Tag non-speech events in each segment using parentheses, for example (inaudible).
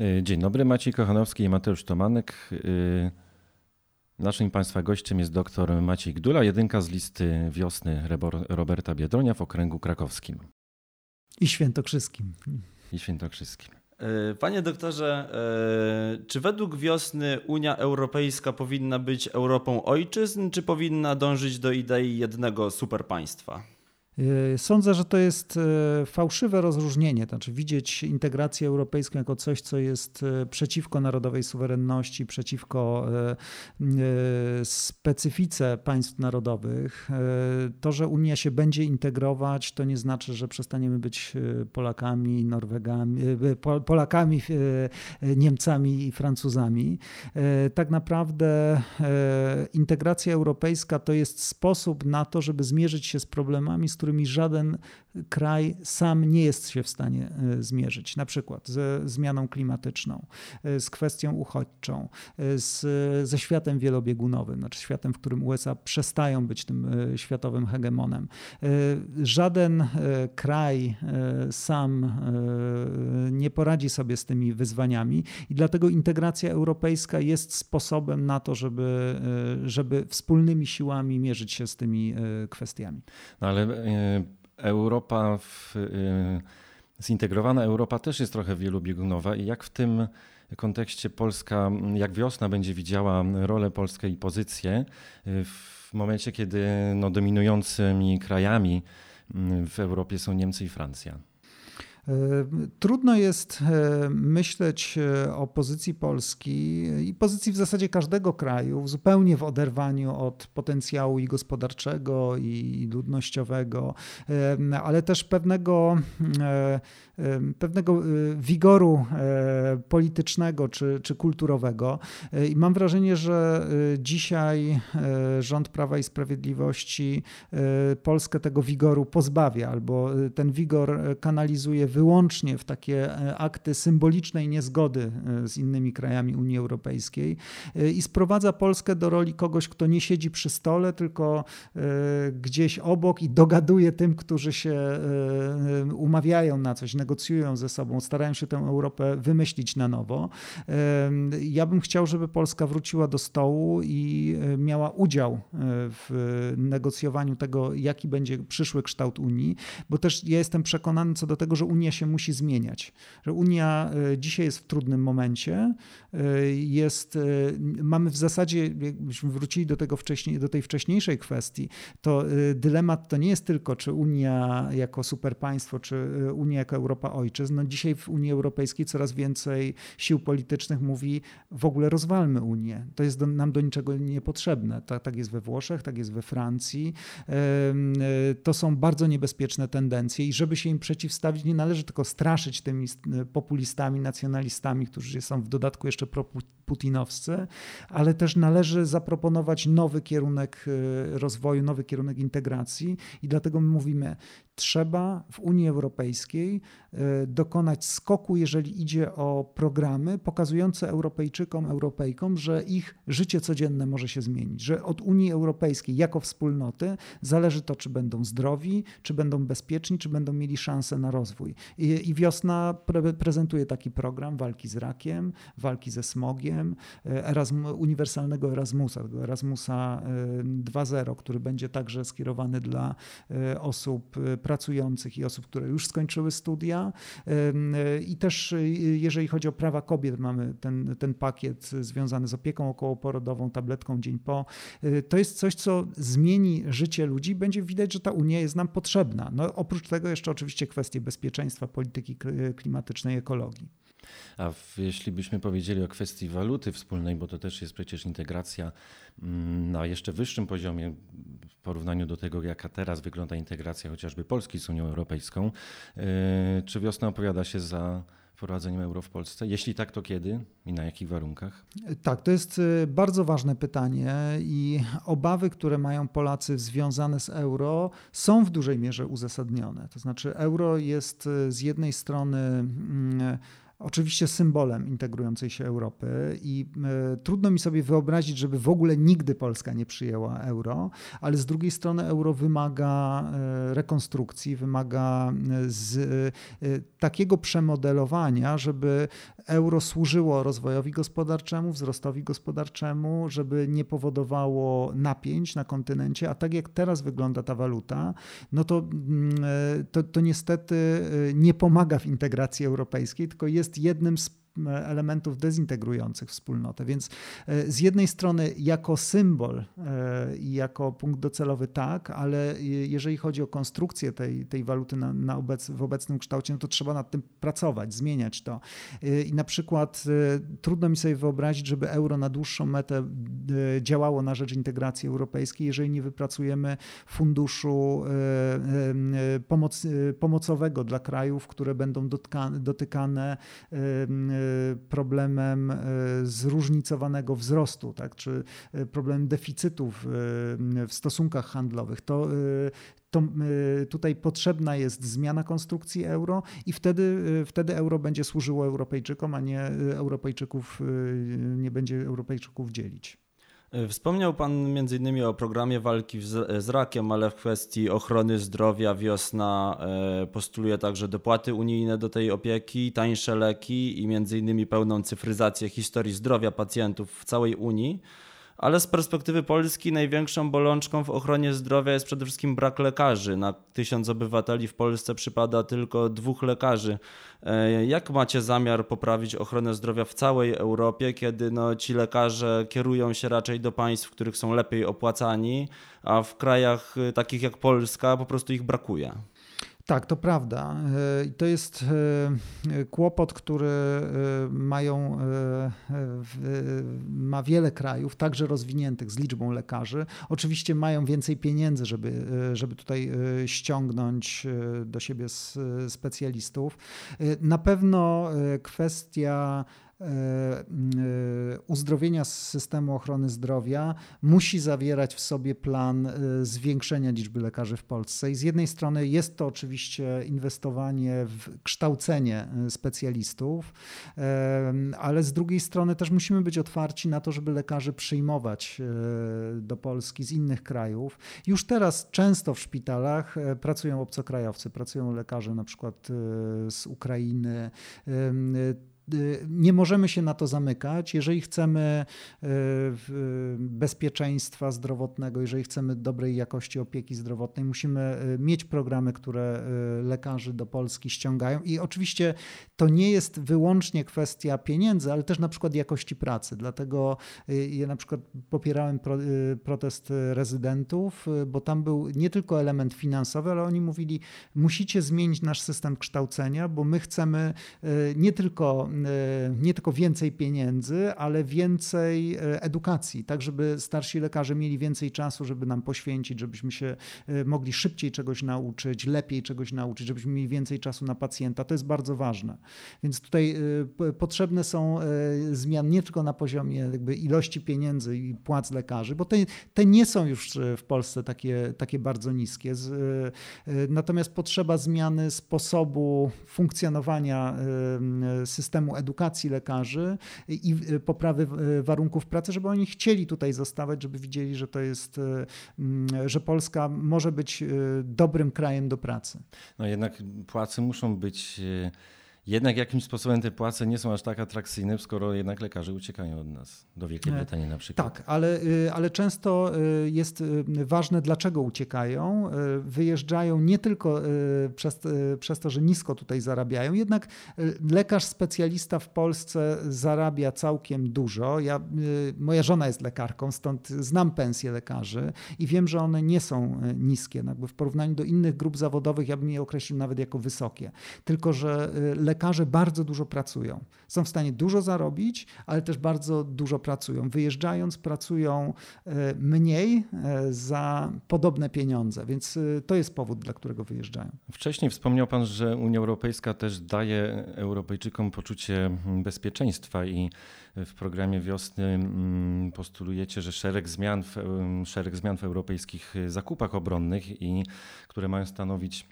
E, dzień dobry, Maciej Kochanowski i Mateusz Tomanek. E, naszym Państwa gościem jest dr Maciej Gdula, jedynka z listy wiosny Roberta Biedronia w okręgu krakowskim. I świętokrzyskim. I świętokrzyskim. E, panie doktorze, czy według wiosny Unia Europejska powinna być Europą ojczyzn, czy powinna dążyć do idei jednego superpaństwa? Y, sądzę, że to jest y, fałszywe rozróżnienie, znaczy widzieć integrację europejską jako coś, co jest y, przeciwko narodowej suwerenności, przeciwko specyfice państw narodowych. To, że Unia się będzie integrować, to nie znaczy, że przestaniemy być Polakami, Norwegami, Polakami, Niemcami i Francuzami. Tak naprawdę integracja europejska to jest sposób na to, żeby zmierzyć się z problemami, z którymi żaden kraj sam nie jest się w stanie e, zmierzyć. Na przykład ze zmianą klimatyczną, e, z kwestią uchodźczą, e, z, ze światem wielobiegunowym, znaczy światem, w którym USA przestają być tym światowym hegemonem. Żaden kraj sam nie poradzi sobie z tymi wyzwaniami i dlatego integracja europejska jest sposobem na to, żeby, żeby wspólnymi siłami mierzyć się z tymi kwestiami. No ale Europa, w, y, zintegrowana Europa też jest trochę wielobiegunowa i jak w tym kontekście Polska, jak wiosna będzie widziała rolę polskiej i pozycję y, w momencie, kiedy no, dominującymi krajami y, w Europie są Niemcy i Francja? Trudno jest e, myśleć e, o pozycji Polski i pozycji w zasadzie każdego kraju zupełnie w oderwaniu od potencjału i gospodarczego, i ludnościowego, e, ale też pewnego, pewnego wigoru politycznego czy, czy kulturowego. I mam wrażenie, że dzisiaj rząd Prawa i Sprawiedliwości Polskę tego wigoru pozbawia, albo ten wigor kanalizuje wyłącznie w takie e, akty symbolicznej niezgody e, z innymi krajami Unii Europejskiej e, i sprowadza Polskę do roli kogoś, kto nie siedzi przy stole, tylko gdzieś obok i dogaduje tym, którzy się umawiają na coś, negocjują ze sobą, starają się tę Europę wymyślić na nowo. Ja bym chciał, żeby Polska wróciła do stołu i miała udział w negocjowaniu tego, jaki będzie przyszły kształt Unii, bo też ja jestem przekonany co do tego, że Unia Unia się musi zmieniać. Że Unia e, dzisiaj jest w trudnym momencie. E, jest, e, mamy w zasadzie, jakbyśmy wrócili do, tego wcześniej, do tej wcześniejszej kwestii, to dylemat to nie jest tylko, czy Unia jako superpaństwo, czy Unia jako Europa ojczyzn. No dzisiaj w Unii Europejskiej coraz więcej sił politycznych mówi, w ogóle rozwalmy Unię. To jest do, nam do niczego niepotrzebne. Tak, tak jest we Włoszech, tak jest we Francji. To są bardzo niebezpieczne tendencje i żeby się im przeciwstawić, nie należy należy tylko straszyć tymi populistami, nacjonalistami, którzy są w dodatku jeszcze proputinowscy, ale też należy zaproponować nowy kierunek y, rozwoju, nowy kierunek integracji i dlatego my mówimy, trzeba w Unii Europejskiej e, dokonać skoku, jeżeli idzie o programy pokazujące Europejczykom, Europejkom, że ich życie codzienne może się zmienić, że od Unii Europejskiej jako wspólnoty zależy to, czy będą zdrowi, czy będą bezpieczni, czy będą mieli szansę na rozwój. I, i wiosna pre prezentuje taki program walki z rakiem, walki ze smogiem, e, Erasm uniwersalnego Erasmusa, Erasmusa 2.0, e, który będzie także skierowany dla osób pracujących i osób, które już skończyły studia. I też y, jeżeli chodzi o prawa kobiet, mamy ten, ten pakiet związany z opieką okołoporodową, tabletką dzień po. Y, to jest coś, co zmieni życie ludzi. Będzie widać, że ta Unia jest nam potrzebna. No, oprócz tego jeszcze oczywiście kwestie bezpieczeństwa, polityki klimatycznej, ekologii. A w, jeśli byśmy powiedzieli o kwestii waluty wspólnej, bo to też jest przecież integracja mm, na jeszcze wyższym poziomie w porównaniu do tego, jaka teraz wygląda integracja chociażby Polski z Unią Europejską, yy, czy wiosna opowiada się za wprowadzeniem euro w Polsce? Jeśli tak, to kiedy i na jakich warunkach? Tak, to jest y, bardzo ważne pytanie i obawy, które mają Polacy związane z euro, są w dużej mierze uzasadnione. To znaczy, euro jest y, z jednej strony mm, oczywiście symbolem integrującej się Europy i e, trudno mi sobie wyobrazić, żeby w ogóle nigdy Polska nie przyjęła euro, ale z drugiej strony euro wymaga e, rekonstrukcji, wymaga e, z, takiego przemodelowania, żeby euro służyło rozwojowi gospodarczemu, wzrostowi gospodarczemu, żeby nie powodowało napięć na kontynencie, a tak jak teraz wygląda ta waluta, no to, mm, to, to niestety nie pomaga w integracji europejskiej, tylko jest jest jednym z elementów dezintegrujących wspólnotę. Więc e, z jednej strony jako symbol e, i jako punkt docelowy tak, ale jeżeli chodzi o konstrukcję tej, tej waluty na, na obec, w obecnym kształcie, no to trzeba nad tym pracować, zmieniać to. E, I na przykład trudno mi sobie wyobrazić, żeby euro na dłuższą metę działało na rzecz integracji europejskiej, jeżeli nie wypracujemy funduszu pomoc, pomocowego dla krajów, które będą dotykane problemem e, zróżnicowanego wzrostu, tak, czy e, problemem deficytów w stosunkach handlowych, to, to tutaj potrzebna jest zmiana konstrukcji euro i wtedy, wtedy euro będzie służyło Europejczykom, a nie Europejczyków nie będzie Europejczyków dzielić. Wspomniał Pan m.in. o programie walki z rakiem, ale w kwestii ochrony zdrowia wiosna e, postuluje także dopłaty unijne do tej opieki, tańsze leki i m.in. pełną cyfryzację historii zdrowia pacjentów w całej Unii ale z perspektywy Polski największą bolączką w ochronie zdrowia jest przede wszystkim brak lekarzy. Na tysiąc obywateli w Polsce przypada tylko dwóch lekarzy. E, jak macie zamiar poprawić ochronę zdrowia w całej Europie, kiedy no, ci lekarze kierują się raczej do państw, w których są lepiej opłacani, a w krajach e, takich jak Polska po prostu ich brakuje? Tak, to prawda. E, to jest e, kłopot, który e, mają, ma wiele krajów, także rozwiniętych z liczbą lekarzy. Oczywiście mają więcej pieniędzy, żeby, żeby tutaj ściągnąć do siebie specjalistów. Na pewno kwestia uzdrowienia systemu ochrony zdrowia musi zawierać w sobie plan e, zwiększenia liczby lekarzy w Polsce. I z jednej strony jest to oczywiście inwestowanie w kształcenie specjalistów, ale z drugiej strony też musimy być otwarci na to, żeby lekarzy przyjmować do Polski z innych krajów. Już teraz często w szpitalach pracują obcokrajowcy, pracują lekarze na przykład z Ukrainy nie możemy się na to zamykać. Jeżeli chcemy y, bezpieczeństwa zdrowotnego, jeżeli chcemy dobrej jakości opieki zdrowotnej, musimy y, mieć programy, które lekarzy do Polski ściągają. I oczywiście to nie jest wyłącznie kwestia pieniędzy, ale też na przykład jakości pracy. Dlatego ja na przykład popierałem protest rezydentów, bo tam był nie tylko element finansowy, ale oni mówili, musicie zmienić nasz system kształcenia, bo my chcemy nie tylko nie tylko więcej pieniędzy, ale więcej e, edukacji, tak żeby starsi lekarze mieli więcej czasu, żeby nam poświęcić, żebyśmy się e, mogli szybciej czegoś nauczyć, lepiej czegoś nauczyć, żebyśmy mieli więcej czasu na pacjenta. To jest bardzo ważne. Więc tutaj potrzebne są zmiany nie tylko na poziomie ilości pieniędzy i płac lekarzy, bo te, te nie są już w Polsce takie, takie bardzo niskie. Natomiast potrzeba zmiany sposobu funkcjonowania systemu systemu edukacji lekarzy i poprawy e, warunków pracy, żeby oni chcieli tutaj zostawać, żeby widzieli, że to jest, e, że Polska może być e, dobrym krajem do pracy. No jednak płace muszą być jednak jakimś sposobem te płace nie są aż tak atrakcyjne, skoro jednak lekarze uciekają od nas, do Wielkiej e, Brytanii na przykład. Tak, ale, y, ale często y, jest y, ważne, dlaczego uciekają. Wyjeżdżają nie tylko przez, przez to, że nisko tutaj zarabiają, jednak lekarz specjalista w Polsce zarabia całkiem dużo. Ja, moja żona jest lekarką, stąd znam pensje lekarzy i wiem, że one nie są niskie. Jakby w porównaniu do innych grup zawodowych ja bym je określił nawet jako wysokie. Tylko, że lekarz lekarze bardzo dużo pracują. Są w stanie dużo zarobić, ale też bardzo dużo pracują. Wyjeżdżając, pracują e, mniej e, za podobne pieniądze, więc e, to jest powód, dla którego wyjeżdżają. Wcześniej wspomniał Pan, że Unia Europejska też daje Europejczykom poczucie bezpieczeństwa i w programie wiosny mm, postulujecie, że szereg zmian w, szereg zmian w europejskich zakupach obronnych i które mają stanowić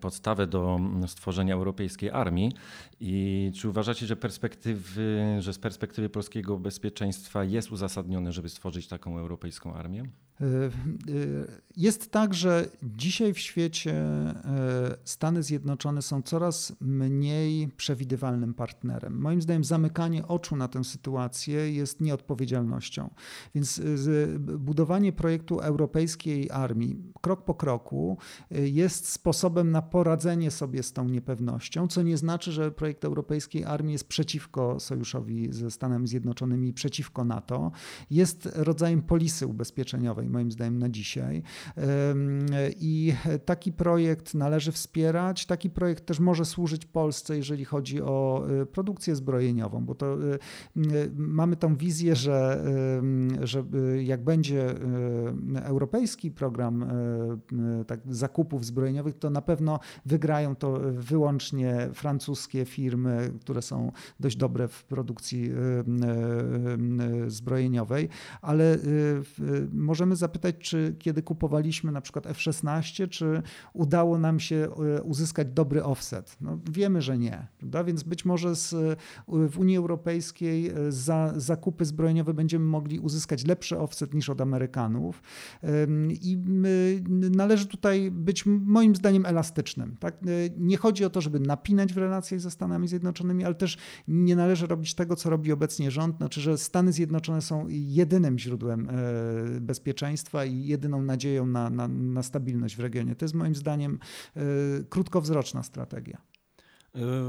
podstawę do stworzenia europejskiej armii. I czy uważacie, że, perspektywy, że z perspektywy polskiego bezpieczeństwa jest uzasadnione, żeby stworzyć taką europejską armię? E, e, jest tak, że dzisiaj w świecie e, Stany Zjednoczone są coraz mniej przewidywalnym partnerem. Moim zdaniem zamykanie oczu na tę sytuację jest nieodpowiedzialnością. Więc budowanie projektu europejskiej armii krok po kroku jest sposobem na poradzenie sobie z tą niepewnością, co nie znaczy, że projekt europejskiej armii jest przeciwko sojuszowi ze Stanami Zjednoczonymi, przeciwko NATO. Jest rodzajem polisy ubezpieczeniowej, moim zdaniem, na dzisiaj. I taki projekt należy wspierać. Taki projekt też może służyć Polsce, jeżeli chodzi o e, produkcję zbrojeniową, bo to e, mamy tą wizję, że, że jak będzie europejski program tak, zakupów zbrojeniowych, to na pewno wygrają to wyłącznie francuskie firmy, które są dość dobre w produkcji y, y, y, zbrojeniowej, ale możemy zapytać, czy kiedy kupowaliśmy na przykład F-16, czy udało nam się uzyskać dobry offset? No, wiemy, że nie, prawda? więc być może z, w Unii Europejskiej za zakupy zbrojeniowe będziemy mogli uzyskać lepszy offset niż od Amerykanów i należy tutaj być moim zdaniem elastyczny elastycznym. Tak? Nie chodzi o to, żeby napinać w relacjach ze Stanami Zjednoczonymi, ale też nie należy robić tego, co robi obecnie rząd, znaczy, że Stany Zjednoczone są jedynym źródłem y, bezpieczeństwa i jedyną nadzieją na, na, na stabilność w regionie. To jest moim zdaniem y, krótkowzroczna strategia.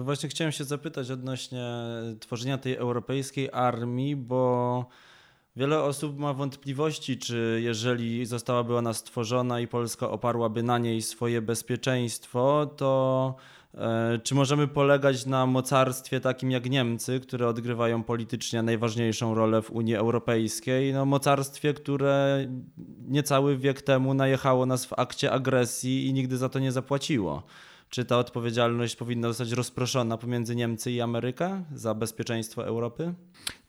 Właśnie chciałem się zapytać odnośnie tworzenia tej europejskiej armii, bo Wiele osób ma wątpliwości, czy jeżeli zostałaby ona stworzona i Polska oparłaby na niej swoje bezpieczeństwo, to e, czy możemy polegać na mocarstwie takim jak Niemcy, które odgrywają politycznie najważniejszą rolę w Unii Europejskiej? No, mocarstwie, które niecały wiek temu najechało nas w akcie agresji i nigdy za to nie zapłaciło. Czy ta odpowiedzialność powinna zostać rozproszona pomiędzy Niemcy i Amerykę za bezpieczeństwo Europy?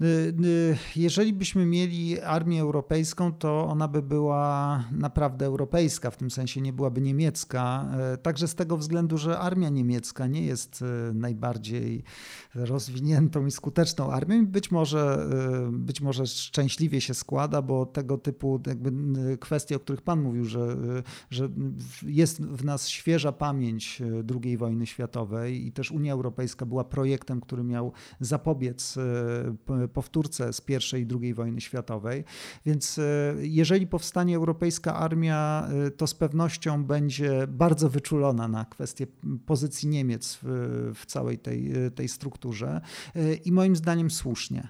Y, y, jeżeli byśmy mieli armię europejską, to ona by była naprawdę europejska, w tym sensie nie byłaby niemiecka. Y, także z tego względu, że armia niemiecka nie jest najbardziej rozwiniętą i skuteczną armią. Być może, być może szczęśliwie się składa, bo tego typu jakby kwestie, o których Pan mówił, że, że jest w nas świeża pamięć II wojny światowej i też Unia Europejska była projektem, który miał zapobiec powtórce z I i II wojny światowej. Więc e, jeżeli powstanie europejska armia, e, to z pewnością będzie bardzo wyczulona na kwestię pozycji Niemiec w, w całej tej, tej strukturze e, i moim zdaniem słusznie.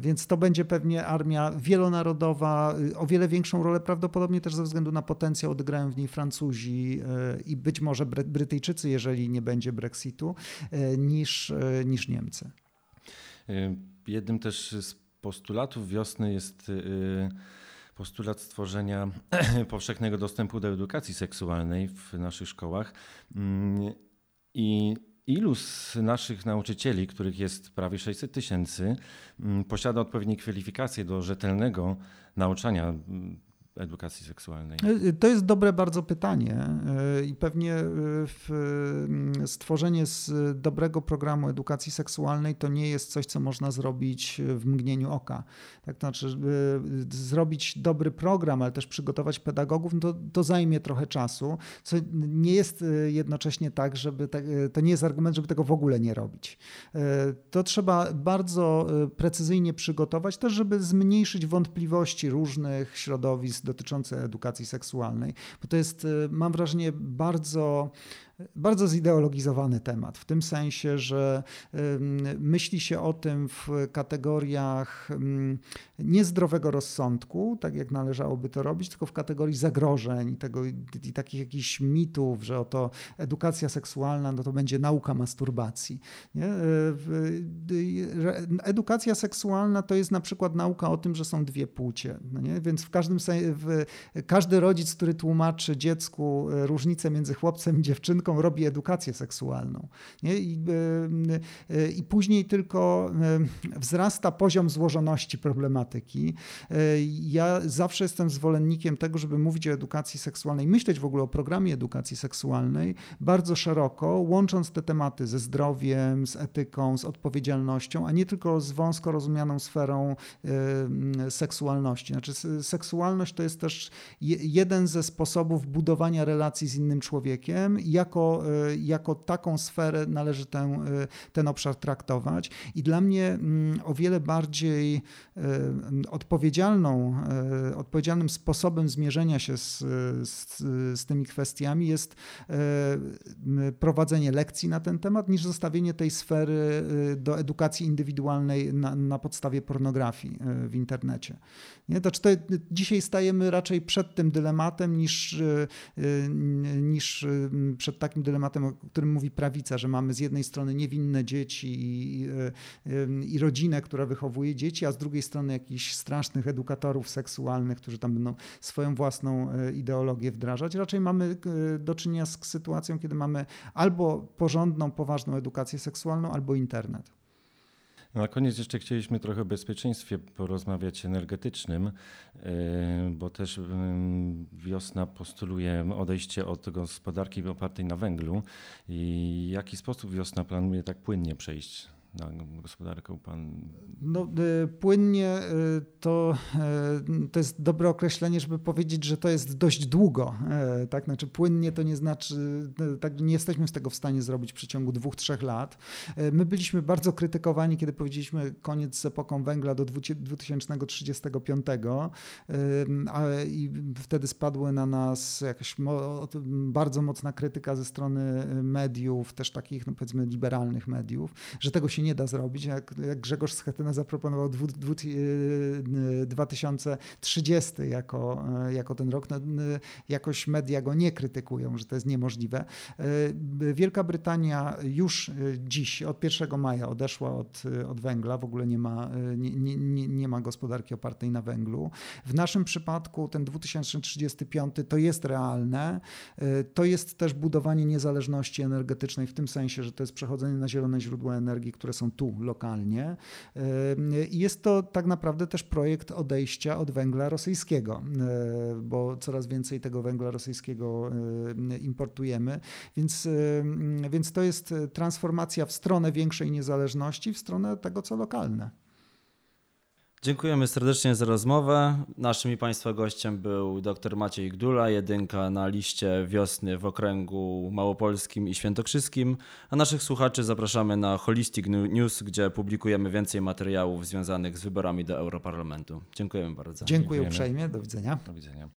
Więc to będzie pewnie armia wielonarodowa, o wiele większą rolę prawdopodobnie też ze względu na potencjał odegrają w niej Francuzi i być może Brytyjczycy, jeżeli nie będzie Brexitu, niż, niż Niemcy. Jednym też z postulatów wiosny jest y, postulat stworzenia (clears throat) powszechnego dostępu do edukacji seksualnej w naszych szkołach. Mm, I ilu z naszych nauczycieli, których jest prawie 600 tysięcy, mm, posiada odpowiednie kwalifikacje do rzetelnego nauczania edukacji seksualnej? E, to jest dobre bardzo pytanie e, i pewnie e, stworzenie z dobrego programu edukacji seksualnej to nie jest coś, co można zrobić w mgnieniu oka. Tak, to znaczy, zrobić dobry program, ale też przygotować pedagogów, no to, to zajmie trochę czasu, co nie jest jednocześnie tak, żeby te, to nie jest argument, żeby tego w ogóle nie robić. To trzeba bardzo precyzyjnie przygotować, też żeby zmniejszyć wątpliwości różnych środowisk dotyczące edukacji seksualnej, bo to jest, y, mam wrażenie, bardzo bardzo zideologizowany temat, w tym sensie, że myśli się o tym w kategoriach niezdrowego rozsądku, tak jak należałoby to robić, tylko w kategorii zagrożeń tego, i takich jakichś mitów, że oto edukacja seksualna no to będzie nauka masturbacji. Nie? Edukacja seksualna to jest na przykład nauka o tym, że są dwie płcie. No nie? Więc w każdym sensie, każdy rodzic, który tłumaczy dziecku e, różnicę między chłopcem i dziewczynką, nauczycielką robi edukację seksualną. Nie? I, I później tylko wzrasta poziom złożoności problematyki. Ja zawsze jestem zwolennikiem tego, żeby mówić o edukacji seksualnej, myśleć w ogóle o programie edukacji seksualnej bardzo szeroko, łącząc te tematy ze zdrowiem, z etyką, z odpowiedzialnością, a nie tylko z wąsko rozumianą sferą seksualności. Znaczy, seksualność to jest też jeden ze sposobów budowania relacji z innym człowiekiem. Jako, e, jako taką sferę należy ten, ten obszar traktować. I dla mnie mm, o wiele bardziej e, odpowiedzialną, odpowiedzialnym sposobem zmierzenia się z, z, z tymi kwestiami jest prowadzenie lekcji na ten temat, niż zostawienie tej sfery do edukacji indywidualnej na, na podstawie pornografii w internecie. Nie? To, to dzisiaj stajemy raczej przed tym dylematem niż, niż przed takim dylematem, o którym mówi prawica, że mamy z jednej strony niewinne dzieci i, i rodzinę, która wychowuje dzieci, a z drugiej strony jakichś strasznych edukatorów seksualnych, którzy tam będą swoją własną e, ideologię wdrażać. Raczej mamy e, do czynienia z sytuacją, kiedy mamy albo porządną, poważną edukację seksualną, albo internet. Na koniec jeszcze chcieliśmy trochę o bezpieczeństwie porozmawiać energetycznym, e, bo też wiosna postuluje odejście od gospodarki opartej na węglu. I w jaki sposób wiosna planuje tak płynnie przejść na gospodarkę pan? No, y, płynnie y, to, y, to jest dobre określenie, żeby powiedzieć, że to jest dość długo. Tak? Znaczy, płynnie to nie znaczy, tak, nie jesteśmy z tego w stanie zrobić w przeciągu dwóch, trzech lat. My byliśmy bardzo krytykowani, kiedy powiedzieliśmy koniec z epoką węgla do 2035, a i wtedy spadły na nas jakaś bardzo mocna krytyka ze strony mediów, też takich, no powiedzmy, liberalnych mediów, że tego się nie da zrobić. Jak, jak Grzegorz Schetyna zaproponował 2030 jako, jako ten rok, no, jakoś media go nie krytykują, że to jest niemożliwe. Wielka Brytania już dziś, od 1 maja odeszła od, od węgla, w ogóle nie ma, nie, nie, nie ma gospodarki opartej na węglu. W naszym przypadku ten 2035 to jest realne. To jest też budowanie niezależności energetycznej w tym sensie, że to jest przechodzenie na zielone źródła energii, które są tu lokalnie. I jest to tak naprawdę też projekt odejścia od węgla rosyjskiego, bo coraz więcej tego węgla rosyjskiego importujemy, więc, więc to jest transformacja w stronę większej niezależności, w stronę tego, co lokalne. Dziękujemy serdecznie za rozmowę. Naszym i Państwa gościem był dr Maciej Gdula, jedynka na liście wiosny w okręgu małopolskim i świętokrzyskim. A naszych słuchaczy zapraszamy na Holistic News, gdzie publikujemy więcej materiałów związanych z wyborami do Europarlamentu. Dziękujemy bardzo. Dziękuję uprzejmie. Do widzenia. Do widzenia.